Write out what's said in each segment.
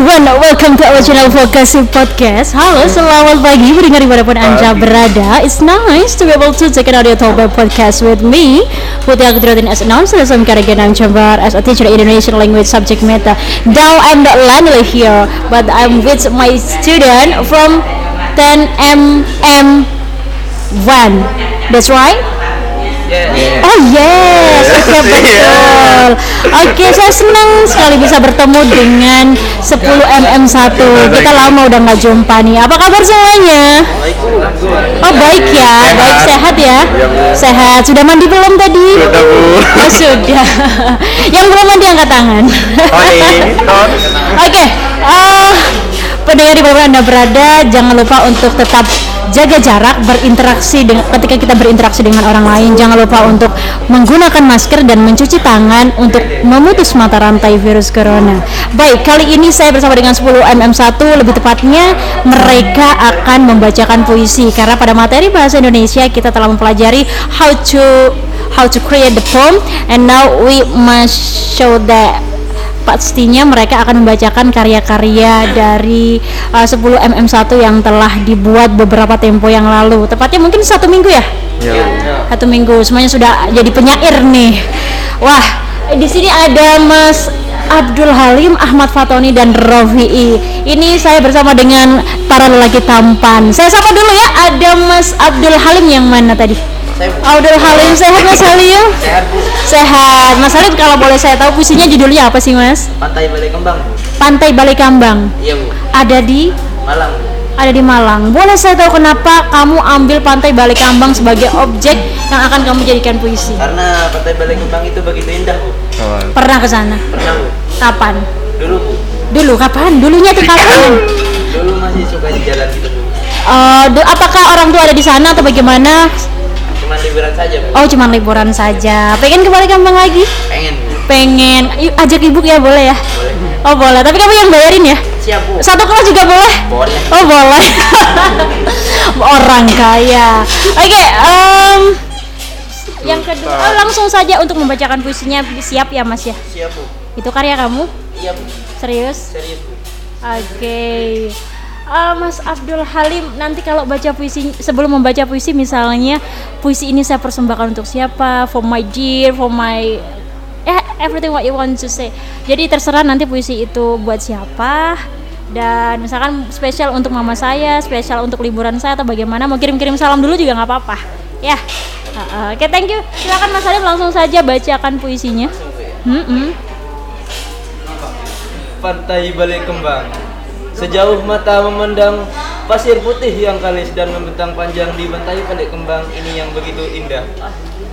ya, 3, 2, 1 Welcome to our channel Vokasi Podcast. Halo, selamat pagi. Mendengar dimanapun anda berada. It's nice to be able to take an audio talk podcast with me Putih Akhiruddin as announcer As I'm Karagenam Chambar As a teacher Indonesian language subject matter. Now I'm not lonely here But I'm with my student from 10MM 1 That's right? Oh yes, oke betul. Oke, saya senang sekali bisa bertemu dengan 10 MM1. Kita lama udah nggak jumpa nih. Apa kabar semuanya? Oh baik ya, baik sehat ya. Sehat. Sudah mandi belum tadi? Sudah bu. Oh sudah. Yang belum mandi angkat tangan. Oh ini. Oke, eh, pendengar di mana anda berada, jangan lupa untuk tetap jaga jarak berinteraksi dengan ketika kita berinteraksi dengan orang lain. Jangan lupa untuk menggunakan masker dan mencuci tangan untuk memutus mata rantai virus corona. Baik kali ini saya bersama dengan 10 MM1 lebih tepatnya mereka akan membacakan puisi. Karena pada materi bahasa Indonesia kita telah mempelajari how to how to create the poem. And now we must show that pastinya mereka akan membacakan karya-karya dari uh, 10 MM1 yang telah dibuat beberapa tempo yang lalu. Tepatnya mungkin satu minggu ya? Ya. Satu minggu. Semuanya sudah jadi penyair nih. Wah, di sini ada Mas Abdul Halim, Ahmad Fatoni dan Rofi'i. Ini saya bersama dengan para lelaki tampan. Saya sapa dulu ya. Ada Mas Abdul Halim yang mana tadi? Abdul Halim sehat Mas Halim? Sehat bu, Sehat. Mas Halim kalau boleh saya tahu puisinya judulnya apa sih Mas? pantai Balai Kembang bu. Pantai Balai Kambang. Iya bu, Ada di Malang bu. ada di Malang. Boleh saya tahu kenapa kamu ambil Pantai Balai Kambang sebagai objek yang akan kamu jadikan puisi? Karena pantai Balai Kembang itu begitu indah bu. Pernah ke sana? Pernah bu, Kapan? dulu bu. Dulu kapan? Dulunya itu kapan? Dulu masih suka di jalan gitu bu. Eh, du- apakah orang tua ada di sana atau bagaimana? Cuma liburan saja bu. Oh, cuma liburan saja. Pengen ke Balai Kambang lagi? Pengen bu. Pengen. Yuk, ajak ibu ya boleh ya? Boleh. Oh boleh. Tapi kamu yang bayarin ya? Siap bu. Satu kelas juga boleh? Boleh. Oh boleh. Orang kaya. Oke. em, yang kedua oh, langsung saja untuk membacakan puisinya siap ya Mas ya. Siap bu. Itu karya kamu? Iya bu. Serius? Serius bu. Oke. Eh, Mas Abdul Halim nanti kalau baca puisi sebelum membaca puisi misalnya puisi ini saya persembahkan untuk siapa? For my dear for my eh everything what you want to say. Jadi terserah nanti puisi itu buat siapa. Dan misalkan spesial untuk mama saya spesial untuk liburan saya atau bagaimana mau kirim-kirim salam dulu juga nggak apa-apa. Ya. Uh, oke thank you. Silakan Mas Halim langsung saja bacakan puisinya. Mm-mm. Pantai Balai Kembang. Sejauh mata memandang pasir putih yang kalis dan membentang panjang di pantai Balai Kembang ini yang begitu indah.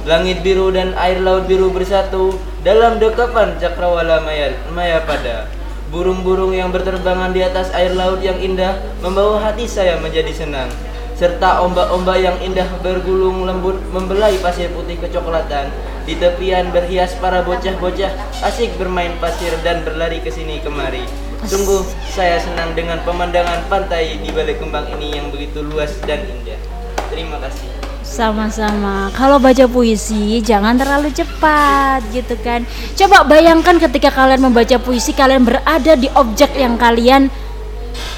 Langit biru dan air laut biru bersatu dalam dekapan cakrawala maya, maya pada. Burung-burung yang berterbangan di atas air laut yang indah membawa hati saya menjadi senang. Serta ombak-ombak yang indah bergulung lembut membelai pasir putih kecoklatan. Di tepian berhias para bocah-bocah asik bermain pasir dan berlari ke sini kemari. Sungguh saya senang dengan pemandangan pantai di Balai Kembang ini yang begitu luas dan indah. Terima kasih. Sama-sama. Kalau baca puisi jangan terlalu cepat gitu kan. Coba bayangkan ketika kalian membaca puisi kalian berada di objek yang kalian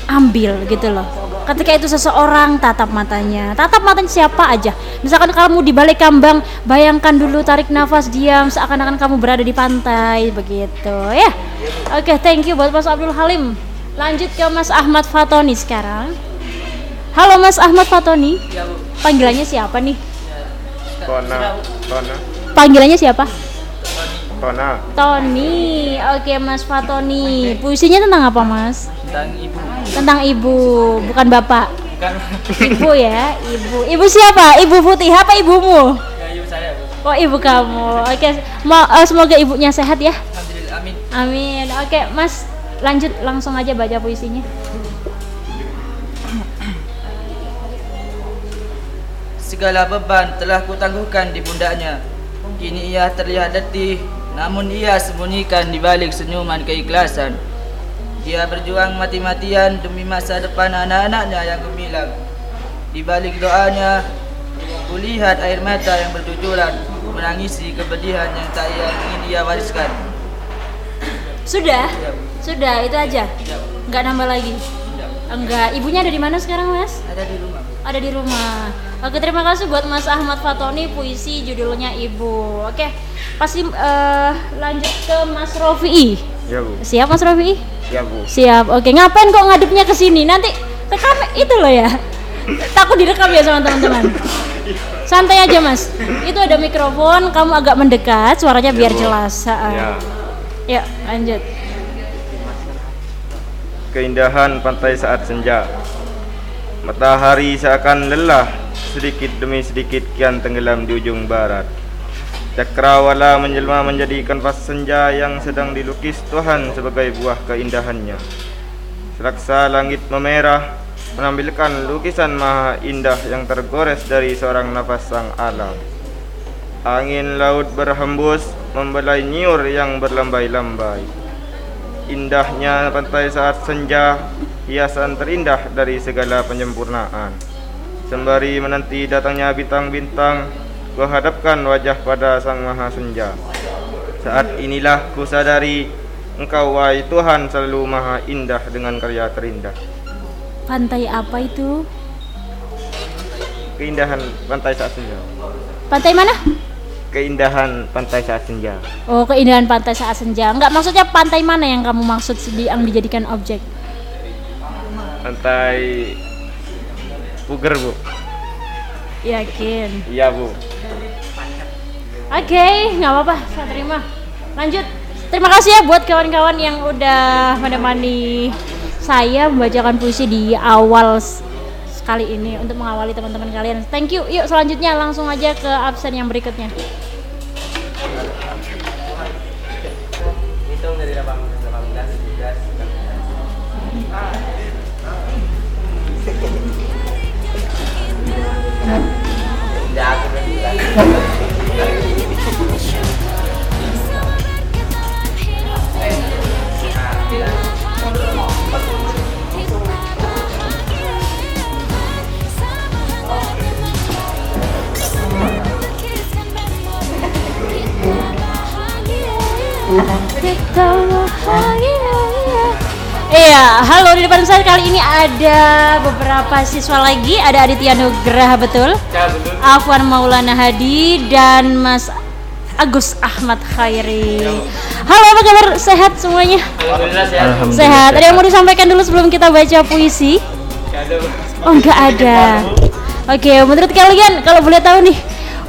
ambil gitu loh. Ketika itu seseorang tatap matanya, tatap matanya siapa aja. Misalkan kamu di balik kambang, bayangkan dulu tarik nafas diam seakan-akan kamu berada di pantai begitu ya. Oke, thank you buat Mas Abdul Halim. Lanjut ke Mas Ahmad Fatoni sekarang. Halo Mas Ahmad Fatoni. Panggilannya siapa nih? Tona. Tona. Panggilannya siapa? Tona. Tony. Oke, Mas Fatoni. Puisinya tentang apa, Mas? Tentang ibu. Tentang ibu, bukan bapak. Kan Ibu ya, ibu. Ibu siapa? Ibu Putih apa ibumu? ibu saya. Oh, ibu kamu. Oke, mau eh, semoga ibunya sehat ya. Alhamdulillah amin. Amin. Oke, Mas, lanjut langsung aja baca puisinya. Segala beban telah kutangguhkan di pundaknya. Kini ia terlihat letih, namun ia sembunyikan di balik senyuman keikhlasan. Dia berjuang mati-matian demi masa depan anak-anaknya yang gemilang. Di balik doanya, kulihat air mata yang bercucuran menangisi kepedihan yang tak ia ingin ia wariskan. Sudah? Sudah, itu aja. Nggak nambah lagi. Enggak, ibunya ada di mana sekarang, Mas? Ada di rumah. Ada di rumah. Oke, terima kasih buat Mas Ahmad Fatoni puisi judulnya Ibu. Oke, pasti eh, lanjut ke Mas Rofi. Ya bu. Siap Mas Rofi? Ya bu. Siap. Oke, ngapain kok ngadepnya ke sini? Nanti rekam itu loh ya. Takut direkam ya sama teman-teman. Santai aja Mas. Itu ada mikrofon, kamu agak mendekat, suaranya biar Bu. jelas. Ha-ha. Ya. Ya, lanjut. Keindahan pantai saat senja. Matahari seakan lelah, sedikit demi sedikit kian tenggelam di ujung barat. Cakrawala menjelma menjadi kanvas senja yang sedang dilukis Tuhan sebagai buah keindahannya. Selaksa langit memerah, menampilkan lukisan maha indah yang tergores dari seorang nafas sang alam. Angin laut berhembus, membelai nyiur yang berlambai-lambai. Indahnya pantai saat senja, hiasan terindah dari segala penyempurnaan. Sembari menanti datangnya bintang-bintang, ku hadapkan wajah pada Sang Maha Senja. Saat inilah ku sadari, Engkau wahai Tuhan selalu maha indah dengan karya terindah. Pantai apa itu? Keindahan pantai saat senja. Pantai mana? Keindahan pantai saat senja. Oh, keindahan pantai saat senja. Enggak maksudnya pantai mana yang kamu maksud yang dijadikan objek? Pantai Puger, Bu. Yakin. Iya, Bu. Oke, okay, nggak apa-apa, saya terima. Lanjut. Terima kasih ya buat kawan-kawan yang udah menemani saya membacakan puisi di awal sekali ini untuk mengawali teman-teman kalian. Thank you. Yuk selanjutnya langsung aja ke absen yang berikutnya. Hitung dari 18 18 Iya, halo di depan saya kali ini ada beberapa siswa lagi Ada Aditya Nugraha betul? Ya Afwan Maulana Hadi dan Mas Agus Ahmad Khairi. Halo apa kabar? Sehat semuanya? Alhamdulillah sehat Sehat, ada yang mau disampaikan dulu sebelum kita baca puisi? Oh enggak ada Oke, menurut kalian kalau boleh tahu nih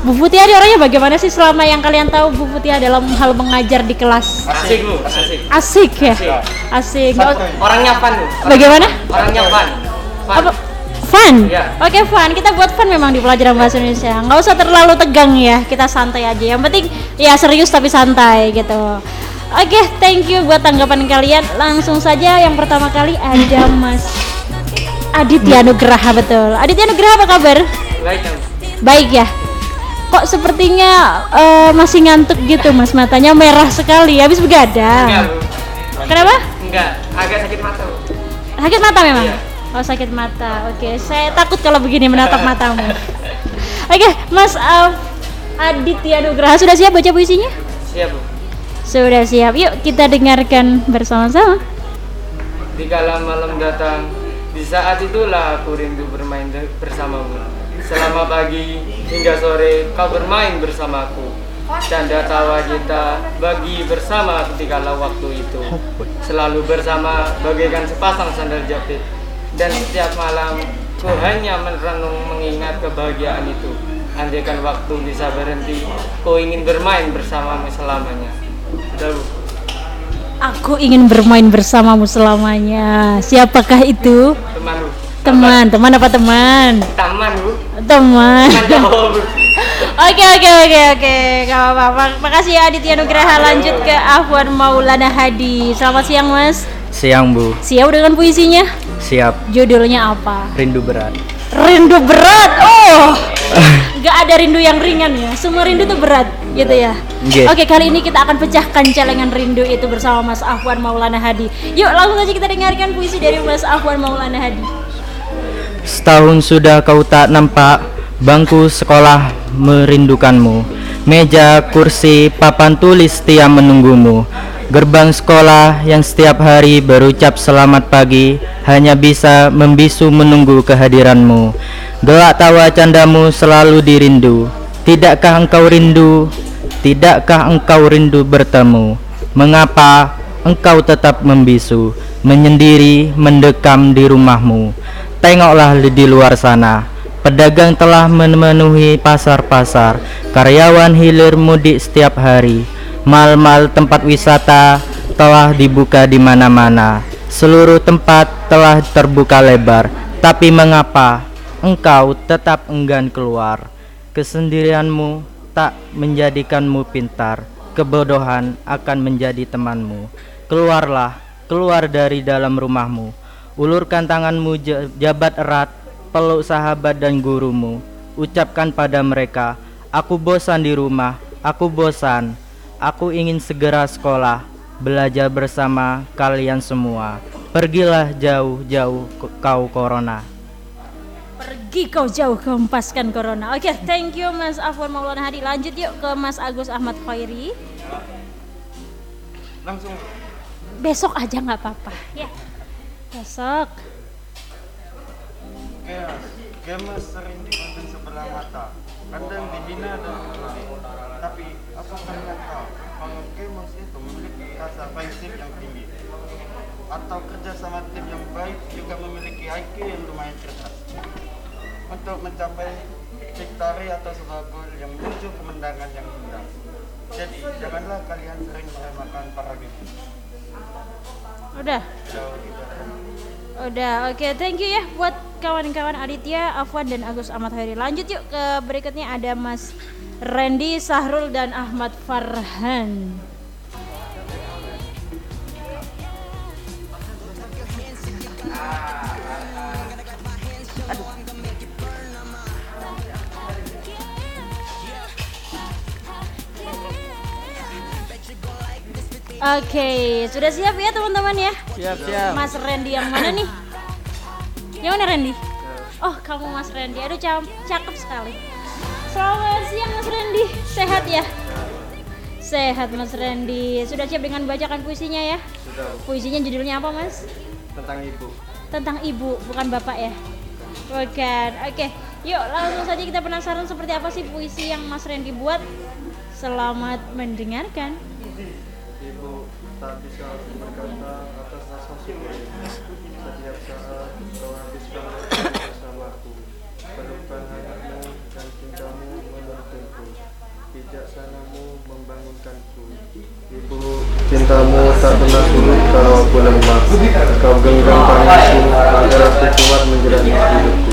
Bu Putih Adi orangnya bagaimana sih selama yang kalian tahu Bu Putih dalam hal mengajar di kelas? Asik bu, asik. Asik ya? Asik. Us- Orangnya fun bu. Bagaimana? Orangnya fun. Fun. Apa? Fun? Iya. Oke, fun. Kita buat fun memang di pelajaran bahasa Indonesia. Nggak usah terlalu tegang ya. Kita santai aja. Yang penting ya serius tapi santai gitu. Oke, thank you buat tanggapan kalian. Langsung saja yang pertama kali ada Mas Aditya Nugraha betul. Aditya Nugraha apa kabar? Baik. Baik ya. Kok sepertinya eh, masih ngantuk gitu Mas matanya merah sekali habis Enggak begadang. bu. Kenapa? Enggak. Agak sakit mata. Sakit mata memang? Iya. Oh sakit mata. Oke, saya takut kalau begini menatap matamu. Oke, Mas uh, Aditya Nugraha sudah siap baca puisinya? Siap bu. Sudah siap. Yuk kita dengarkan bersama-sama. Di kala malam datang, di saat itulah aku rindu bermain bersamamu. Selama pagi hingga sore kau bermain bersamaku. Canda tawa kita bagi bersama ketika waktu itu. Selalu bersama bagaikan sepasang sandal jepit. Dan setiap malam ku hanya merenung mengingat kebahagiaan itu. Andaikan waktu bisa berhenti, ku ingin bermain bersamamu selamanya. Udah, Bu. Aku ingin bermain bersamamu selamanya. Siapakah itu? Teman, Bu. Teman, teman apa teman? Teman. Teman. Oke oke oke oke, gak apa-apa. Makasih ya Aditya Nugraha. Lanjut ke Afwan Maulana Hadi. Selamat siang Mas. Siang Bu, Siap dengan puisinya? siap Judulnya apa? rindu berat. Rindu berat. Oh, nggak ada rindu yang ringan ya. Semua rindu tuh berat, gitu ya. Nggih. Oke, kali ini kita akan pecahkan celengan rindu itu bersama Mas Afwan Maulana Hadi. Yuk, langsung saja kita dengarkan puisi dari Mas Afwan Maulana Hadi. Setahun sudah kau tak nampak, bangku sekolah merindukanmu. Meja, kursi, papan tulis setia menunggumu. Gerbang sekolah yang setiap hari berucap selamat pagi hanya bisa membisu menunggu kehadiranmu. Gelak tawa candamu selalu dirindu. Tidakkah engkau rindu? Tidakkah engkau rindu bertemu? Mengapa engkau tetap membisu, menyendiri, mendekam di rumahmu? Tengoklah di luar sana, pedagang telah memenuhi pasar-pasar, karyawan hilir mudik setiap hari. Mal-mal tempat wisata telah dibuka di mana-mana. Seluruh tempat telah terbuka lebar. Tapi mengapa engkau tetap enggan keluar? Kesendirianmu tak menjadikanmu pintar. Kebodohan akan menjadi temanmu. Keluarlah, keluar dari dalam rumahmu. Ulurkan tanganmu ja- jabat erat, peluk sahabat dan gurumu. Ucapkan pada mereka, aku bosan di rumah, aku bosan. Aku ingin segera sekolah, belajar bersama kalian semua. Pergilah jauh-jauh kau corona. Pergi kau jauh kau hempaskan corona. Oke, thank you Mas Afwan Maulana Hadi. Lanjut yuk ke Mas Agus Ahmad Khairi. Langsung Besok aja nggak apa-apa. Ya. Besok. Kemas, kemas sering dipandang sebelah mata, kadang dihina dan dibully. Tapi apa kalian tahu kalau kemas itu memiliki rasa prinsip yang tinggi? Atau kerja sama tim yang baik juga memiliki IQ yang lumayan cerdas. Untuk mencapai victory atau sebuah gol yang menuju kemenangan yang indah. Jadi janganlah kalian sering meremehkan para game. Udah. Udah, oke, thank you ya buat kawan-kawan Aditya, Afwan dan Agus Ahmad Khairi. Lanjut yuk ke berikutnya ada Mas Randy, Sahrul dan Ahmad Farhan. Oke, sudah siap ya teman-teman ya? Siap, siap. Mas Randy yang mana nih? Yang mana Randy? Oh, kamu Mas Randy. Aduh, cam- cakep sekali. Selamat siang Mas Randy. Sehat ya? Sehat Mas Randy. Sudah siap dengan bacakan puisinya ya? Sudah Puisinya judulnya apa, Mas? tentang ibu. Tentang ibu, bukan bapak ya? Bukan. Oke, yuk langsung saja kita penasaran seperti apa sih puisi yang Mas Randy buat. Selamat mendengarkan. Tak bisa berkata atas rasa syukur Setiap saat kau habiskan waktu bersamaku Pelukkan hangatmu dan cintamu menuntunku Bijaksanamu membangunkanku Ibu, cintamu tak pernah surut kalau aku lemah Kau genggam tanganku agar aku kuat menjalani hidupku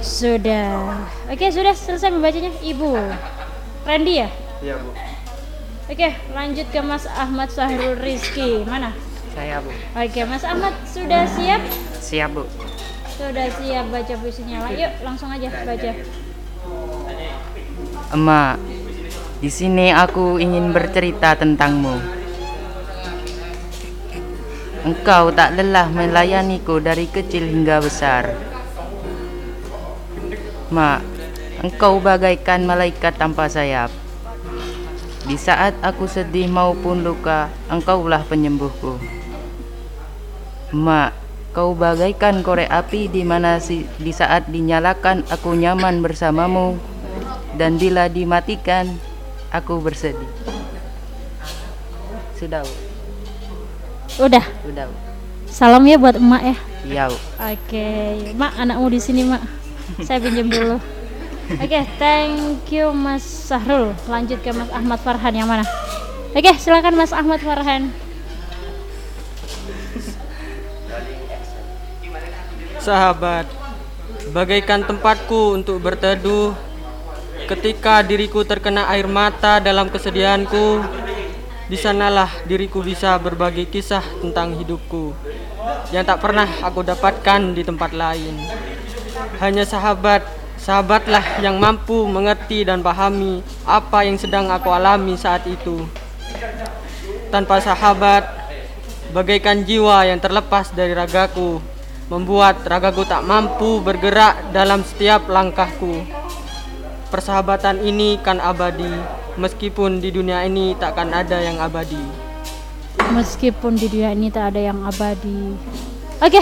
Sudah. Oke, sudah selesai membacanya. Ibu. Randy ya? Iya bu Oke, lanjut ke Mas Ahmad Sahrul Rizky. Mana? Saya bu, Oke, Mas Ahmad sudah siap? siap bu. Sudah siap baca puisinya. Yuk, langsung aja baca. Emak, di sini aku ingin bercerita tentangmu. Engkau tak lelah melayaniku dari kecil hingga besar. Mak, engkau bagaikan malaikat tanpa sayap. Di saat aku sedih maupun luka, engkaulah penyembuhku. Mak, kau bagaikan korek api di mana si, di saat dinyalakan aku nyaman bersamamu dan bila dimatikan aku bersedih. Sudah. Udah. sudah. Bu. Salam ya buat emak ya. Iya. Oke, Mak anakmu di sini, Mak. Saya pinjam dulu. Oke, thank you Mas Sahrul. Lanjut ke Mas Ahmad Farhan yang mana? Oke, silakan Mas Ahmad Farhan. Sahabat, bagaikan tempatku untuk berteduh ketika diriku terkena air mata dalam kesedihanku. Di sanalah diriku bisa berbagi kisah tentang hidupku yang tak pernah aku dapatkan di tempat lain. Hanya sahabat, sahabatlah yang mampu mengerti dan pahami apa yang sedang aku alami saat itu. Tanpa sahabat, bagaikan jiwa yang terlepas dari ragaku, membuat ragaku tak mampu bergerak dalam setiap langkahku. Persahabatan ini kan abadi, meskipun di dunia ini takkan ada yang abadi. Meskipun di dunia ini tak ada yang abadi. Oke,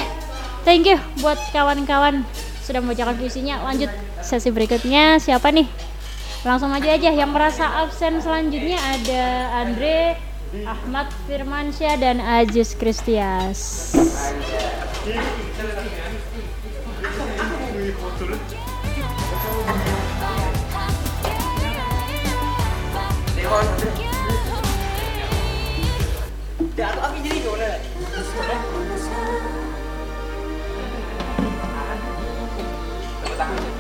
thank you buat kawan-kawan sudah membacakan puisinya. Lanjut sesi berikutnya siapa nih? Langsung aja aja yang merasa absen selanjutnya ada Andre, Ahmad Firmansyah dan Ajis Kristias.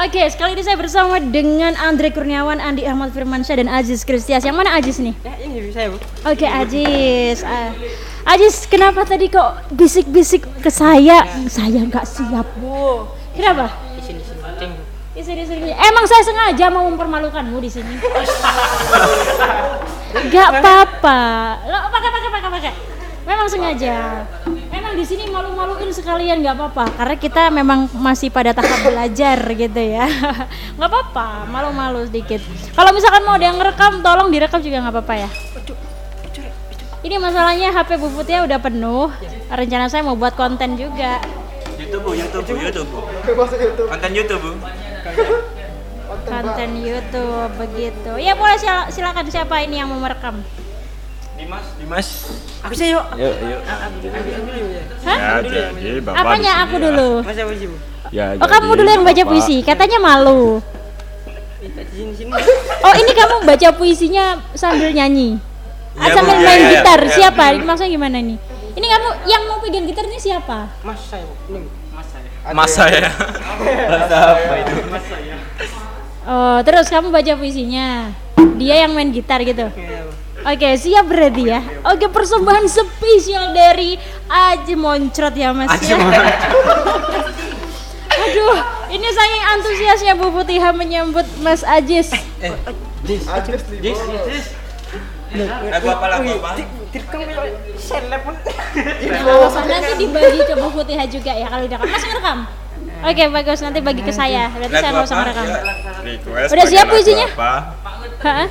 Oke, sekali ini saya bersama dengan Andre Kurniawan, Andi Ahmad Firmansyah dan Aziz Kristias. Yang mana Aziz nih? Ya, ini saya, Bu. Oke, Aziz. Ah, Aziz, kenapa tadi kok bisik-bisik ke saya? Saya nggak siap, Bu. Kenapa? Di sini, sini. Bu. Di sini, sini. Emang saya sengaja mau mempermalukanmu di sini. Gak apa-apa. Lo pakai, pakai, pakai, pakai. Memang sengaja. Memang di sini malu-maluin sekalian nggak apa-apa. Karena kita memang masih pada tahap belajar gitu ya. Nggak apa-apa, malu-malu sedikit. Kalau misalkan mau ada yang ngerekam, tolong direkam juga nggak apa-apa ya. Ini masalahnya HP Bu Putih udah penuh. Rencana saya mau buat konten juga. YouTube bu, YouTube bu, YouTube bu. Konten YouTube bu. konten YouTube begitu. Ya boleh sil- silakan siapa ini yang mau merekam? Dimas, Dimas. Aku saya, yuk. Yuk, yuk. Hah? Ya, jadi bapak Apanya aku sini dulu? Mas siapa sih, Bu? Ya. Oh kamu dulu yang baca puisi. Katanya malu. Oh ini kamu baca puisinya sambil nyanyi? Ah, Iya, sambil. Iya, main iya, gitar. iya. Siapa? Maksudnya gimana nih? Ini kamu yang mau pegang gitar ini siapa? Mas saya, Bu. Ini, Bu. Mas saya. Mas saya. Bahasa apa itu? Mas saya. Oh terus kamu baca puisinya. Dia yang main gitar gitu. Oke siap berarti ya. Oke persembahan spesial dari Aji Moncrot ya mas ya. Aduh, ini saking antusiasnya Bu Putiha menyambut Mas Ajis. Jis, Jis, Jis, Jis. Lagu apa lagu apa? Seleb pun. Nanti dibagi ke Bu Putiha juga ya kalau udah Mas ngerekam. Oke bagus nanti bagi ke saya. Berarti saya nggak usah ngerekam. Request. Udah siap puisinya? Apa? Hah?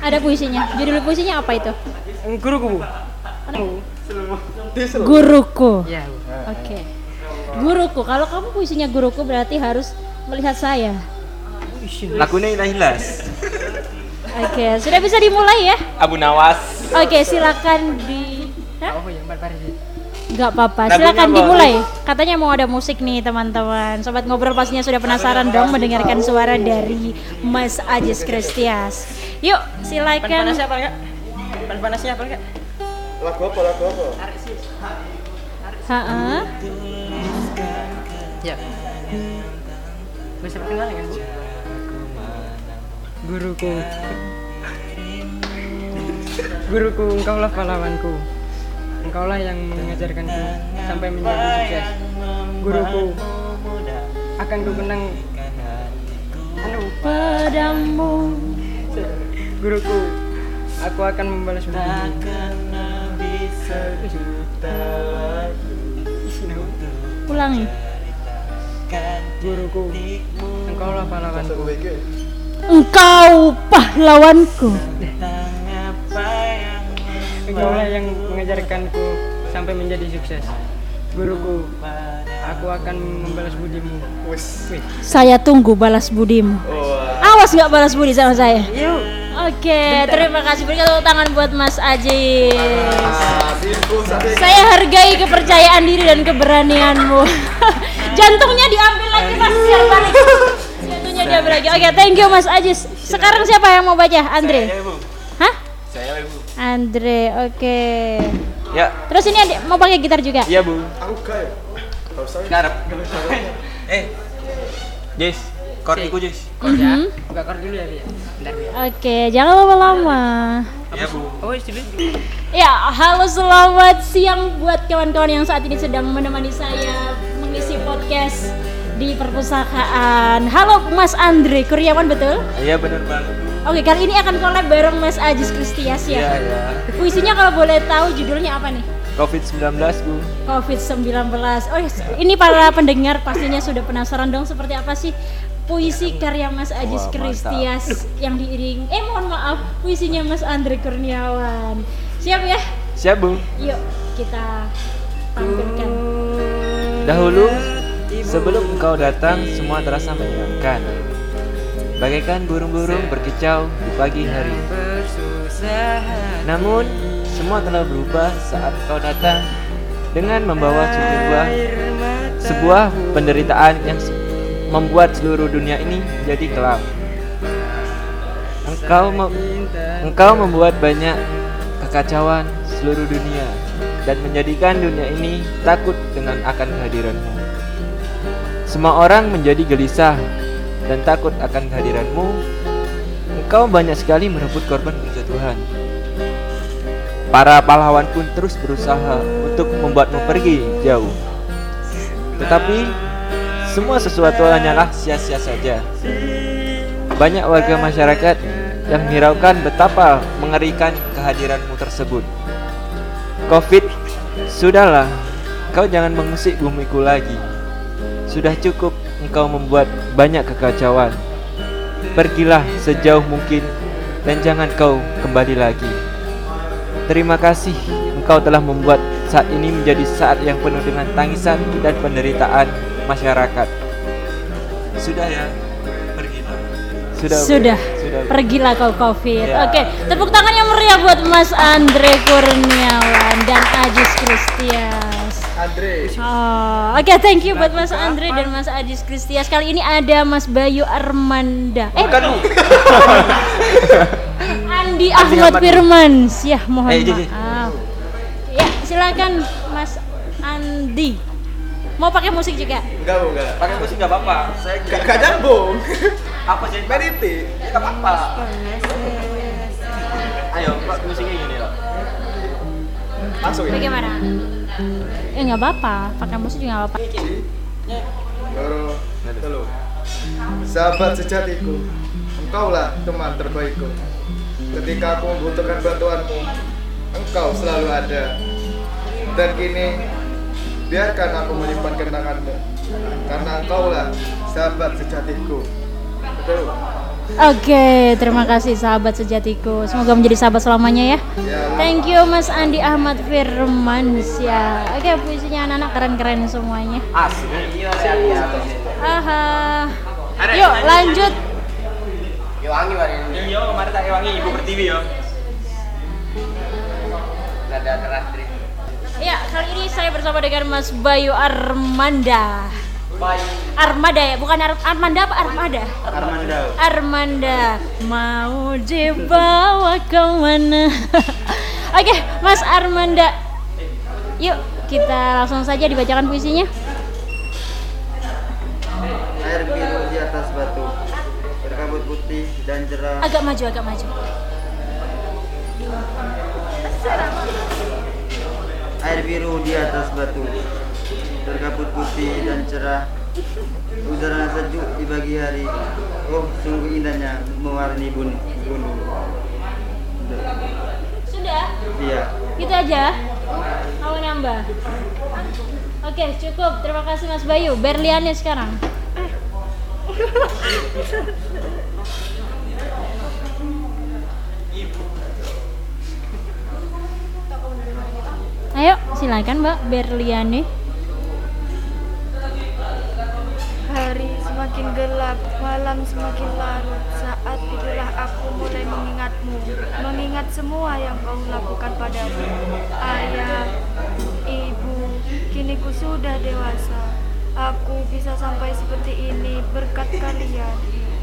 Ada puisinya. Judul puisinya apa itu? Guruku, Bu. Guruku. Iya, Bu. Oke. Guruku. Kalau kamu puisinya guruku berarti harus melihat saya. Lagunya hilang hilas. Oke, sudah bisa dimulai ya? Abu Nawas. Oke, silakan di Hah? Gak apa-apa, silakan apa? dimulai. Katanya mau ada musik nih teman-teman. Sobat ngobrol pastinya sudah penasaran dong mendengarkan suara dari Mas Ajis Kristias. Yuk, silakan. Panasnya apa, Kak? Panasnya apa, Kak? Lagu apa? Lagu apa? Ha-ha. Ya. Bisa perkenalan kan, Bu? Guruku. Guruku, engkaulah pahlawanku. Engkaulah yang mengajarkanku sampai menjadi sukses. Guruku, akan ku kenang anu, Padamu. guruku, aku akan membalas budi. Ulangi. Guruku, engkaulah pahlawanku. Engkau pahlawanku. Engkaulah yang mengajarkanku sampai menjadi sukses. Guruku, aku akan membalas budimu. Saya tunggu balas budimu. Awas nggak balas budi sama saya. Oke, terima kasih. Berikan tepuk tangan buat Mas Ajis. Saya hargai kepercayaan diri dan keberanianmu. Jantungnya diambil lagi mas, biar balik. Jantungnya diambil lagi. Oke, thank you Mas Ajis. Sekarang siapa yang mau baca? Andre. Andre, oke. Ya, Terus ini adik mau pakai gitar juga? iya bu. Ngarep. eh, Jess, kordiku Jess. Mhm. Buka kor dulu ya, Bi. Bentar, Bi. Oke, jangan lama-lama. Iya bu. Oh, istri. Ya, halo selamat siang buat kawan-kawan yang saat ini sedang menemani saya mengisi podcast di perpustakaan. Halo Mas Andre Kurniawan betul? Iya benar banget. Oke, kali ini akan collab bareng Mas Ajis Kristias Iya ya. ya. Puisinya kalau boleh tahu judulnya apa nih? Covid-19 bu. COVID-19. Oh, ini para pendengar pastinya sudah penasaran dong seperti apa sih puisi karya Mas Ajis Wah, mantap. Kristias yang diiring eh mohon maaf puisinya Mas Andre Kurniawan. Siap ya? Siap bu. Yuk kita tampilkan. Dahulu, sebelum engkau datang, semua terasa menyenangkan. Bagaikan burung-burung berkicau di pagi hari. Namun, semua telah berubah saat engkau datang dengan membawa sebuah sebuah penderitaan yang membuat seluruh dunia ini jadi kelam. Engkau mem- engkau membuat banyak kekacauan seluruh dunia dan menjadikan dunia ini takut dengan akan kehadiranmu. Semua orang menjadi gelisah dan takut akan kehadiranmu. Engkau banyak sekali merebut korban kejatuhan. Para pahlawan pun terus berusaha untuk membuatmu pergi jauh. Tetapi semua sesuatu hanyalah sia-sia saja. Banyak warga masyarakat yang menghiraukan betapa mengerikan kehadiranmu tersebut. Covid, sudahlah, kau jangan mengusik bumiku lagi. Sudah cukup engkau membuat banyak kekacauan. Pergilah sejauh mungkin dan jangan kau kembali lagi. Terima kasih engkau telah membuat saat ini menjadi saat yang penuh dengan tangisan dan penderitaan masyarakat. Sudah ya, pergilah. Sudah. Sudah. Sudah. Pergilah kau Covid. Ya. Oke, tepuk tangan yang meriah buat Mas Andre Kurniawan dan Ajis Kristias. Andre Oh, oke thank you buat Mas Andre dan Mas Ajis Kristias. Kali ini ada Mas Bayu Armanda. Eh, Bukan bu. Andi Ahmad. Firmans. Ya, mohon Eh, maaf. Ya, silakan Mas Andi. Mau pakai musik juga? enggak bu enggak Pakai musik nggak apa-apa. Saya enggak enggak nyambung apa sih? mediti Ya nggak apa-apa. Ayo, Pak, musiknya gini langsung ya Bagaimana? Eh nggak apa-apa, pakai musik juga nggak apa-apa. Loro, telu. Sahabat sejatiku, engkaulah teman terbaikku. Ketika aku membutuhkan bantuanmu, engkau selalu ada. Dan kini, biarkan aku menyimpan kenanganmu, karena engkaulah sahabat sejatiku. Betul? Oke, terima kasih sahabat sejatiku. Semoga menjadi sahabat selamanya ya. Thank you Mas Andi Ahmad Firmans ya. Oke, puisinya anak-anak keren-keren semuanya. Asli. Aha. Yuk lanjut. Wangi mari. Yo, kemarin tak wangi ibu pertiwi yo. Nada terastri. Ya, kali ini saya bersama dengan Mas Bayu Armanda. Armada ya, bukan Ar- Armanda apa Armada? Armanda. Armanda mau dibawa ke mana? Oke, Mas Armanda. Yuk, kita langsung saja dibacakan puisinya. Air biru di atas batu Berkabut putih dan cerah Agak maju, agak maju. Air biru di atas batu Berkabut putih dan cerah Udara sejuk di pagi hari Oh sungguh indahnya mewarnai bun gunung Sudah? Iya Gitu aja? Mau nambah? Oke, cukup. Terima kasih Mas Bayu. Berliannya sekarang. Ayo, silakan Mbak Berliane. Hari semakin gelap, malam semakin larut. Saat itulah aku mulai mengingatmu, mengingat semua yang kau lakukan padamu. Ayah, aku sudah dewasa. Aku bisa sampai seperti ini berkat kalian.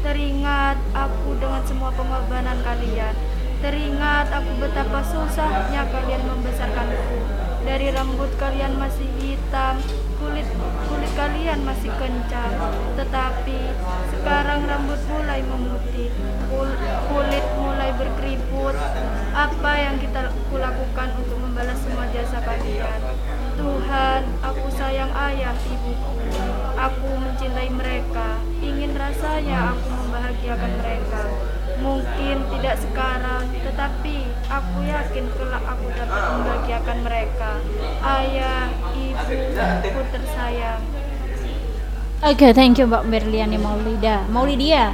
Teringat aku dengan semua pengorbanan kalian. Teringat aku betapa susahnya kalian membesarkanku. Dari rambut kalian masih hitam, kulit kulit kalian masih kencang, tetapi sekarang rambut mulai memutih, kul- kulit mulai berkeriput. Apa yang kita kulakukan untuk membalas semua jasa kalian? Tuhan, aku sayang ayah ibuku. Aku mencintai mereka. Ingin rasanya aku membahagiakan mereka. Mungkin tidak sekarang, tetapi aku yakin kelak aku dapat membahagiakan mereka. Ayah, ibu, aku tersayang. Oke, thank you Mbak Berliani Maulida. Maulidia.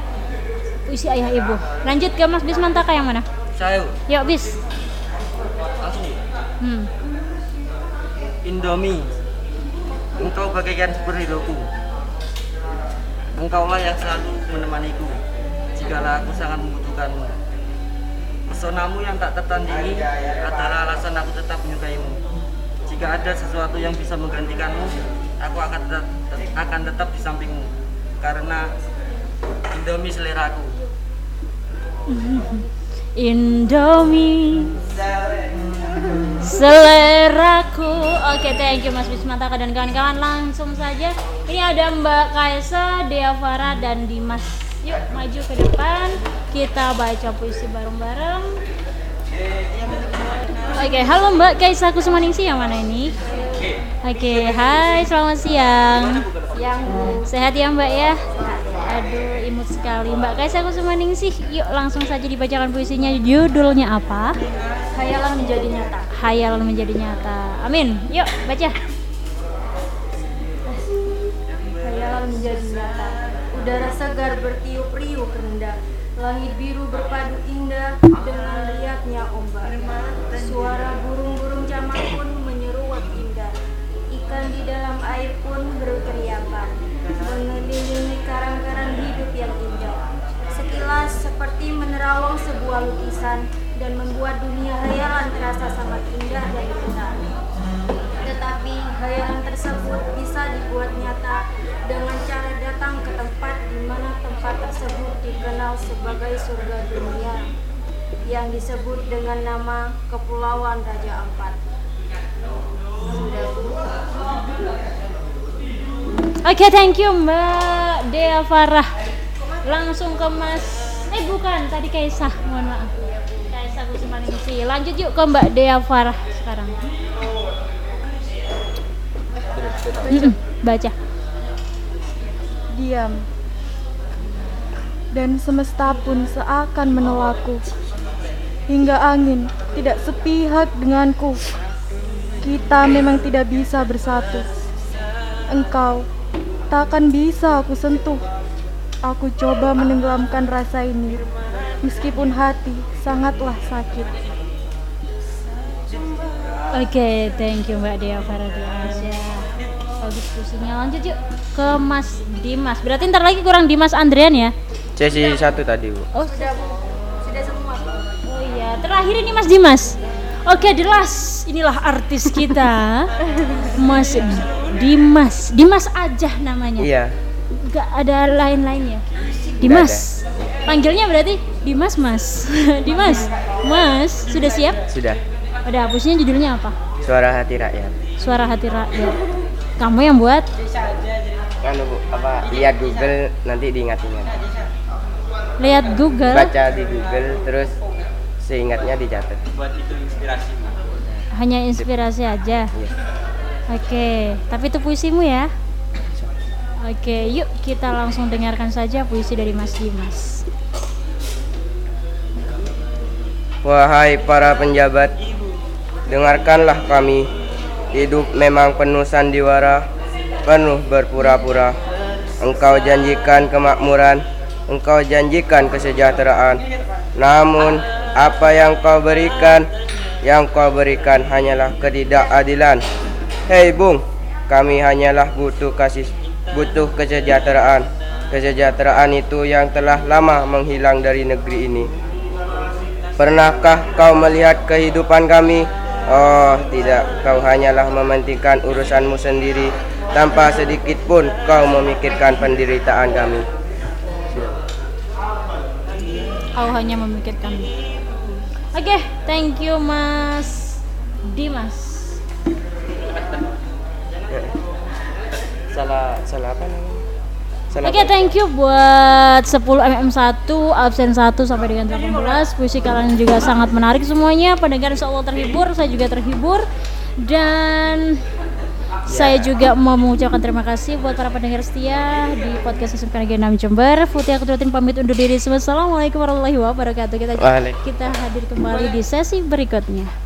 Puisi ayah ibu. Lanjut ke Mas Bismantaka yang mana? Saya Yuk, Bis. langsung Hmm. Indomie Engkau bagaikan superhero-ku Engkaulah yang selalu menemaniku Jikalau aku sangat membutuhkanmu Pesonamu yang tak tertandingi adalah alasan aku tetap menyukaimu. Jika ada sesuatu yang bisa menggantikanmu Aku akan tetap, akan tetap di sampingmu. Karena Indomie seleraku. Indomie seleraku. Oke thank you Mas Bismantaka dan kawan-kawan. Langsung saja. Ini ada Mbak Kaisa Dea Farah dan Dimas yuk maju ke depan kita baca puisi bareng-bareng oke halo Mbak Kaisa Kusumaningsi yang mana ini oke hai selamat siang siang sehat ya Mbak ya Aduh, imut sekali Mbak Kaisa Kusumaningsih. Yuk langsung saja dibacakan puisinya. Judulnya apa? Hayalan menjadi nyata. Hayalan menjadi nyata. Amin. Yuk, baca. Udara segar bertiup riuh rendah. Langit biru berpadu indah dengan riaknya ombak. Suara burung-burung camar pun menyeruak indah. Ikan di dalam air pun berteriakan. Mengelilingi karang-karang hidup yang indah. Sekilas seperti menerawang sebuah lukisan dan membuat dunia hayalan terasa sangat indah dan benar. Tetapi hayalan tersebut bisa dibuat nyata dengan cara datang ke tempat di mana tempat tersebut dikenal sebagai surga dunia yang disebut dengan nama Kepulauan Raja Ampat. Oke, thank you Mbak Dea Farah. Langsung ke Mas Eh bukan, tadi Kaisa, mohon maaf. Kaisa Kusumaningsih. Lanjut yuk ke Mbak Dea Farah sekarang. Mm-mm, baca. Diam. Dan semesta pun seakan menolakku. Hingga angin tidak sepihak denganku. Kita memang tidak bisa bersatu. Engkau takkan bisa aku sentuh. Aku coba menenggelamkan rasa ini, meskipun hati sangatlah sakit. Oke, thank you Mbak Dea di Asia. Bagus puisinya. Lanjut yuk ke Mas Dimas. Berarti ntar lagi kurang Dimas Andrian ya? Sesi satu tadi bu. Oh, sudah sudah semua. Oh iya, terakhir ini Mas Dimas. Oke, the last. Inilah artis kita. Mas Dimas. Dimas aja namanya. Iya. Gak ada lain-lainnya. Dimas. Panggilnya berarti Dimas Mas. Dimas. Mas, sudah siap? Sudah. Udah, puisinya judulnya apa? Suara hati rakyat. Suara hati rakyat. Kamu yang buat? Kan bu, apa lihat Google nanti diingat-ingat. Lihat Google. Baca di Google terus seingatnya dicatat. Hanya inspirasi aja. Iya. Oke, tapi itu puisimu ya. Oke, yuk kita langsung dengarkan saja puisi dari Mas Dimas. Wahai para penjabat, dengarkanlah kami. Hidup memang penuh sandiwara, penuh berpura-pura. Engkau janjikan kemakmuran, engkau janjikan kesejahteraan. Namun, apa yang kau berikan, yang kau berikan hanyalah ketidakadilan. Hei Bung, kami hanyalah butuh kasih, butuh kesejahteraan. Kesejahteraan itu yang telah lama menghilang dari negeri ini. Pernahkah kau melihat kehidupan kami Oh, tidak. Kau hanyalah mementingkan urusanmu sendiri tanpa sedikit pun kau memikirkan penderitaan kami. Kau hanya memikirkan. Oke, thank you Mas Dimas. Salah salah apa namanya? Oke, thank you buat 10 MM1, absen 1 sampai dengan 18. Puisi kalian juga sangat menarik semuanya. Pendengar insya Allah terhibur, saya juga terhibur. Dan saya juga mau mengucapkan terima kasih buat para pendengar setia di podcast SMK Negeri 6 Jember. Putih aku Turutin pamit undur diri. Assalamualaikum warahmatullahi wabarakatuh. Kita Waalaikumsalam. kita hadir kembali di sesi berikutnya.